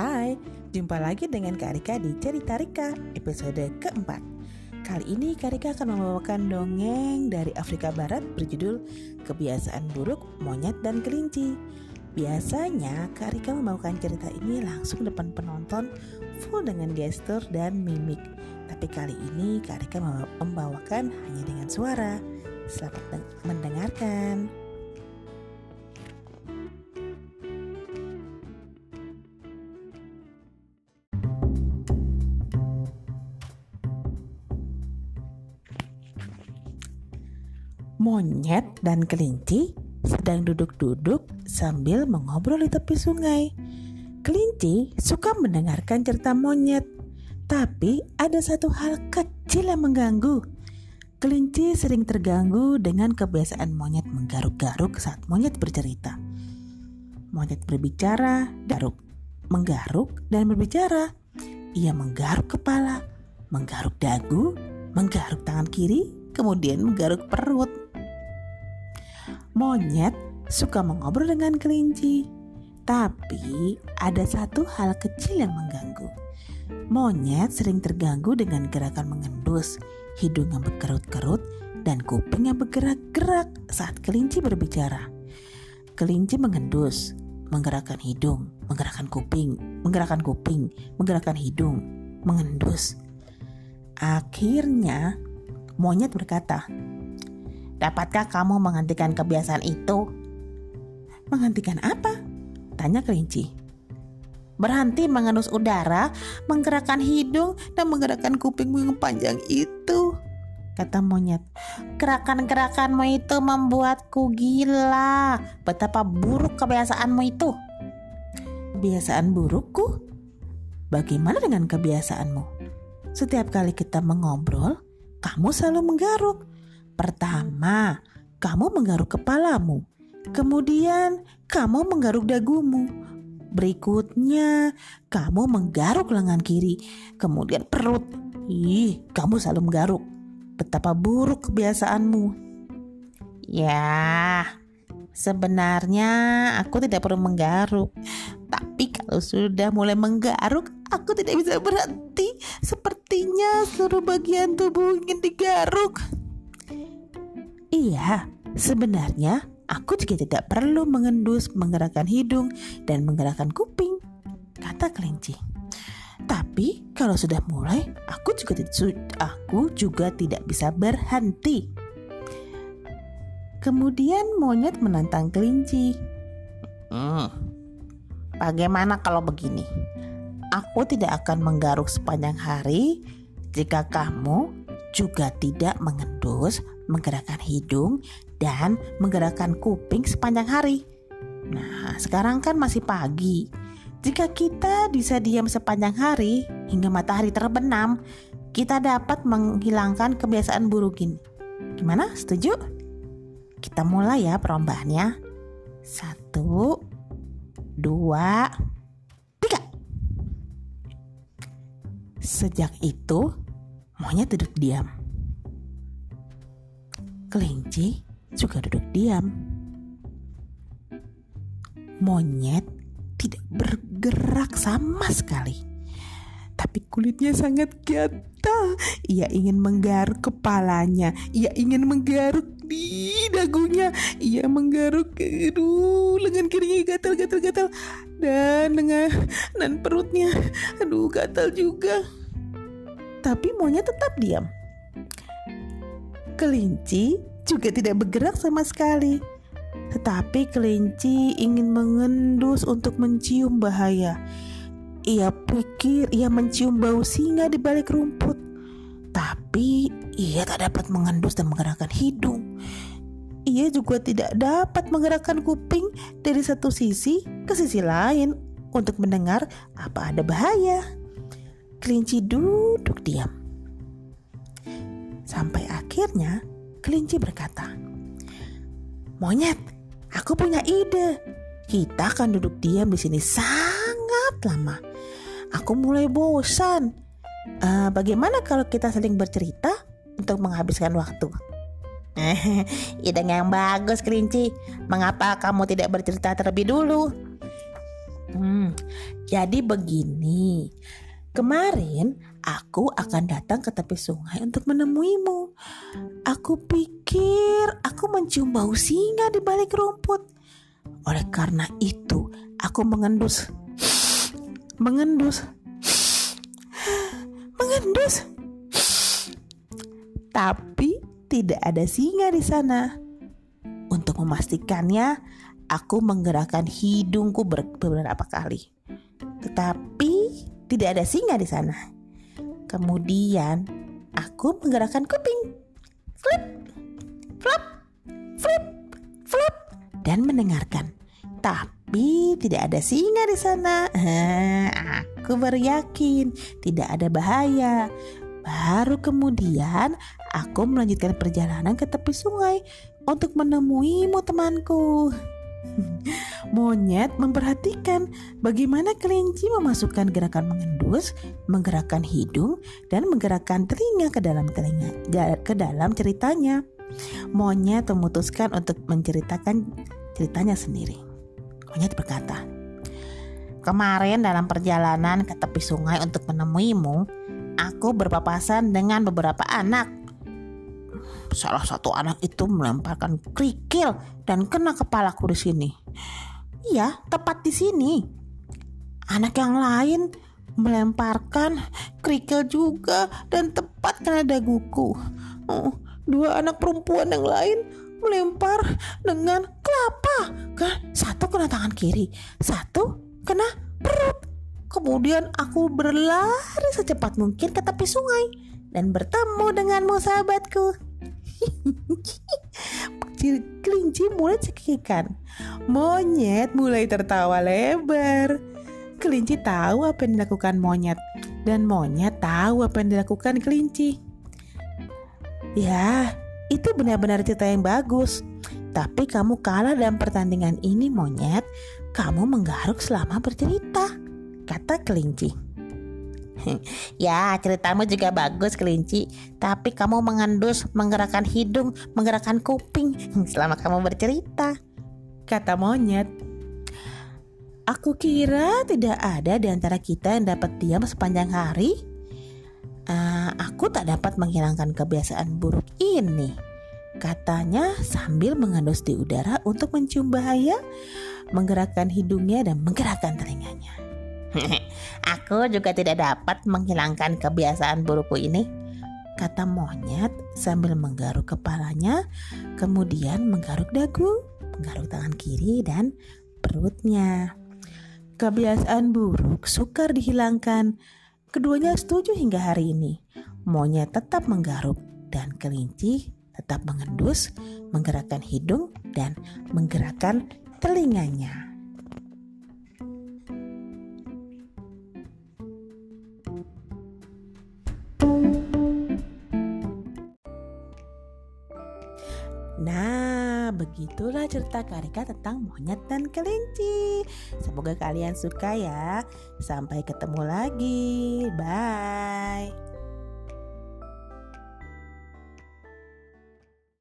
Hai, jumpa lagi dengan Kak Rika di Cerita Rika episode keempat. Kali ini Kak Rika akan membawakan dongeng dari Afrika Barat berjudul Kebiasaan Buruk Monyet dan Kelinci. Biasanya Kak Rika membawakan cerita ini langsung depan penonton full dengan gestur dan mimik. Tapi kali ini Kak Rika membawakan hanya dengan suara. Selamat mendengarkan Monyet dan kelinci sedang duduk-duduk sambil mengobrol di tepi sungai. Kelinci suka mendengarkan cerita monyet, tapi ada satu hal kecil yang mengganggu. Kelinci sering terganggu dengan kebiasaan monyet menggaruk-garuk saat monyet bercerita. Monyet berbicara, garuk, menggaruk, dan berbicara. Ia menggaruk kepala, menggaruk dagu, menggaruk tangan kiri, kemudian menggaruk perut. Monyet suka mengobrol dengan kelinci, tapi ada satu hal kecil yang mengganggu. Monyet sering terganggu dengan gerakan mengendus, hidung yang berkerut-kerut, dan kuping yang bergerak-gerak saat kelinci berbicara. Kelinci mengendus, menggerakkan hidung, menggerakkan kuping, menggerakkan kuping, menggerakkan hidung, mengendus. Akhirnya, monyet berkata, Dapatkah kamu menghentikan kebiasaan itu? Menghentikan apa? Tanya kelinci. Berhenti mengendus udara, menggerakkan hidung, dan menggerakkan kupingmu yang panjang itu. Kata monyet, gerakan-gerakanmu itu membuatku gila. Betapa buruk kebiasaanmu itu. Kebiasaan burukku? Bagaimana dengan kebiasaanmu? Setiap kali kita mengobrol, kamu selalu menggaruk. Pertama, kamu menggaruk kepalamu. Kemudian, kamu menggaruk dagumu. Berikutnya, kamu menggaruk lengan kiri. Kemudian perut. Ih, kamu selalu menggaruk. Betapa buruk kebiasaanmu. Ya, sebenarnya aku tidak perlu menggaruk. Tapi kalau sudah mulai menggaruk, aku tidak bisa berhenti. Sepertinya seluruh bagian tubuh ingin digaruk. Iya, sebenarnya aku juga tidak perlu mengendus, menggerakkan hidung, dan menggerakkan kuping, kata kelinci. Tapi kalau sudah mulai, aku juga tidak, aku juga tidak bisa berhenti. Kemudian monyet menantang kelinci. Hmm, bagaimana kalau begini? Aku tidak akan menggaruk sepanjang hari jika kamu juga tidak mengendus, menggerakkan hidung, dan menggerakkan kuping sepanjang hari. Nah, sekarang kan masih pagi. Jika kita bisa diam sepanjang hari hingga matahari terbenam, kita dapat menghilangkan kebiasaan buruk ini. Gimana? Setuju? Kita mulai ya perombahannya. Satu, dua, tiga. Sejak itu, Monyet duduk diam. Kelinci juga duduk diam. Monyet tidak bergerak sama sekali. Tapi kulitnya sangat gatal. Ia ingin menggaruk kepalanya. Ia ingin menggaruk di dagunya. Ia menggaruk aduh lengan kirinya gatal gatal gatal dan lengan dan perutnya aduh gatal juga tapi monyet tetap diam. Kelinci juga tidak bergerak sama sekali. Tetapi kelinci ingin mengendus untuk mencium bahaya. Ia pikir ia mencium bau singa di balik rumput. Tapi ia tak dapat mengendus dan menggerakkan hidung. Ia juga tidak dapat menggerakkan kuping dari satu sisi ke sisi lain untuk mendengar apa ada bahaya. Kelinci duduk diam. Sampai akhirnya kelinci berkata, "Monyet, aku punya ide. Kita akan duduk diam di sini sangat lama. Aku mulai bosan. Uh, bagaimana kalau kita saling bercerita untuk menghabiskan waktu?" Ide yang bagus, kelinci. Mengapa kamu tidak bercerita terlebih dulu? Hmm, jadi begini. Kemarin aku akan datang ke tepi sungai untuk menemuimu. Aku pikir aku mencium bau singa di balik rumput. Oleh karena itu, aku mengendus, mengendus, mengendus. Tapi tidak ada singa di sana. Untuk memastikannya, aku menggerakkan hidungku beberapa kali. Tetapi tidak ada singa di sana. Kemudian aku menggerakkan kuping. Flip, flap, flip, flip dan mendengarkan. Tapi tidak ada singa di sana. Aku baru yakin tidak ada bahaya. Baru kemudian aku melanjutkan perjalanan ke tepi sungai untuk menemuimu temanku. Monyet memperhatikan bagaimana kelinci memasukkan gerakan mengendus, menggerakkan hidung, dan menggerakkan telinga ke dalam telinga ke dalam ceritanya. Monyet memutuskan untuk menceritakan ceritanya sendiri. Monyet berkata, Kemarin dalam perjalanan ke tepi sungai untuk menemuimu, aku berpapasan dengan beberapa anak Salah satu anak itu melemparkan kerikil dan kena kepalaku di sini. Iya, tepat di sini. Anak yang lain melemparkan kerikil juga dan tepat kena daguku. Oh, dua anak perempuan yang lain melempar dengan kelapa. Kan? Satu kena tangan kiri, satu kena perut. Kemudian aku berlari secepat mungkin ke tepi sungai dan bertemu denganmu sahabatku. Kelinci mulai cekikan. Monyet mulai tertawa lebar. Kelinci tahu apa yang dilakukan monyet dan monyet tahu apa yang dilakukan kelinci. Ya, itu benar-benar cerita yang bagus. Tapi kamu kalah dalam pertandingan ini monyet. Kamu menggaruk selama bercerita, kata kelinci. ya, ceritamu juga bagus, kelinci. Tapi kamu mengendus, menggerakkan hidung, menggerakkan kuping selama kamu bercerita. Kata monyet. Aku kira tidak ada di antara kita yang dapat diam sepanjang hari. Uh, aku tak dapat menghilangkan kebiasaan buruk ini. Katanya sambil mengendus di udara untuk mencium bahaya, menggerakkan hidungnya dan menggerakkan telinganya. Aku juga tidak dapat menghilangkan kebiasaan burukku ini, kata monyet sambil menggaruk kepalanya, kemudian menggaruk dagu, menggaruk tangan kiri dan perutnya. Kebiasaan buruk sukar dihilangkan. Keduanya setuju hingga hari ini. Monyet tetap menggaruk dan kelinci tetap mengendus, menggerakkan hidung dan menggerakkan telinganya. Nah, begitulah cerita Karika tentang monyet dan kelinci. Semoga kalian suka ya. Sampai ketemu lagi. Bye.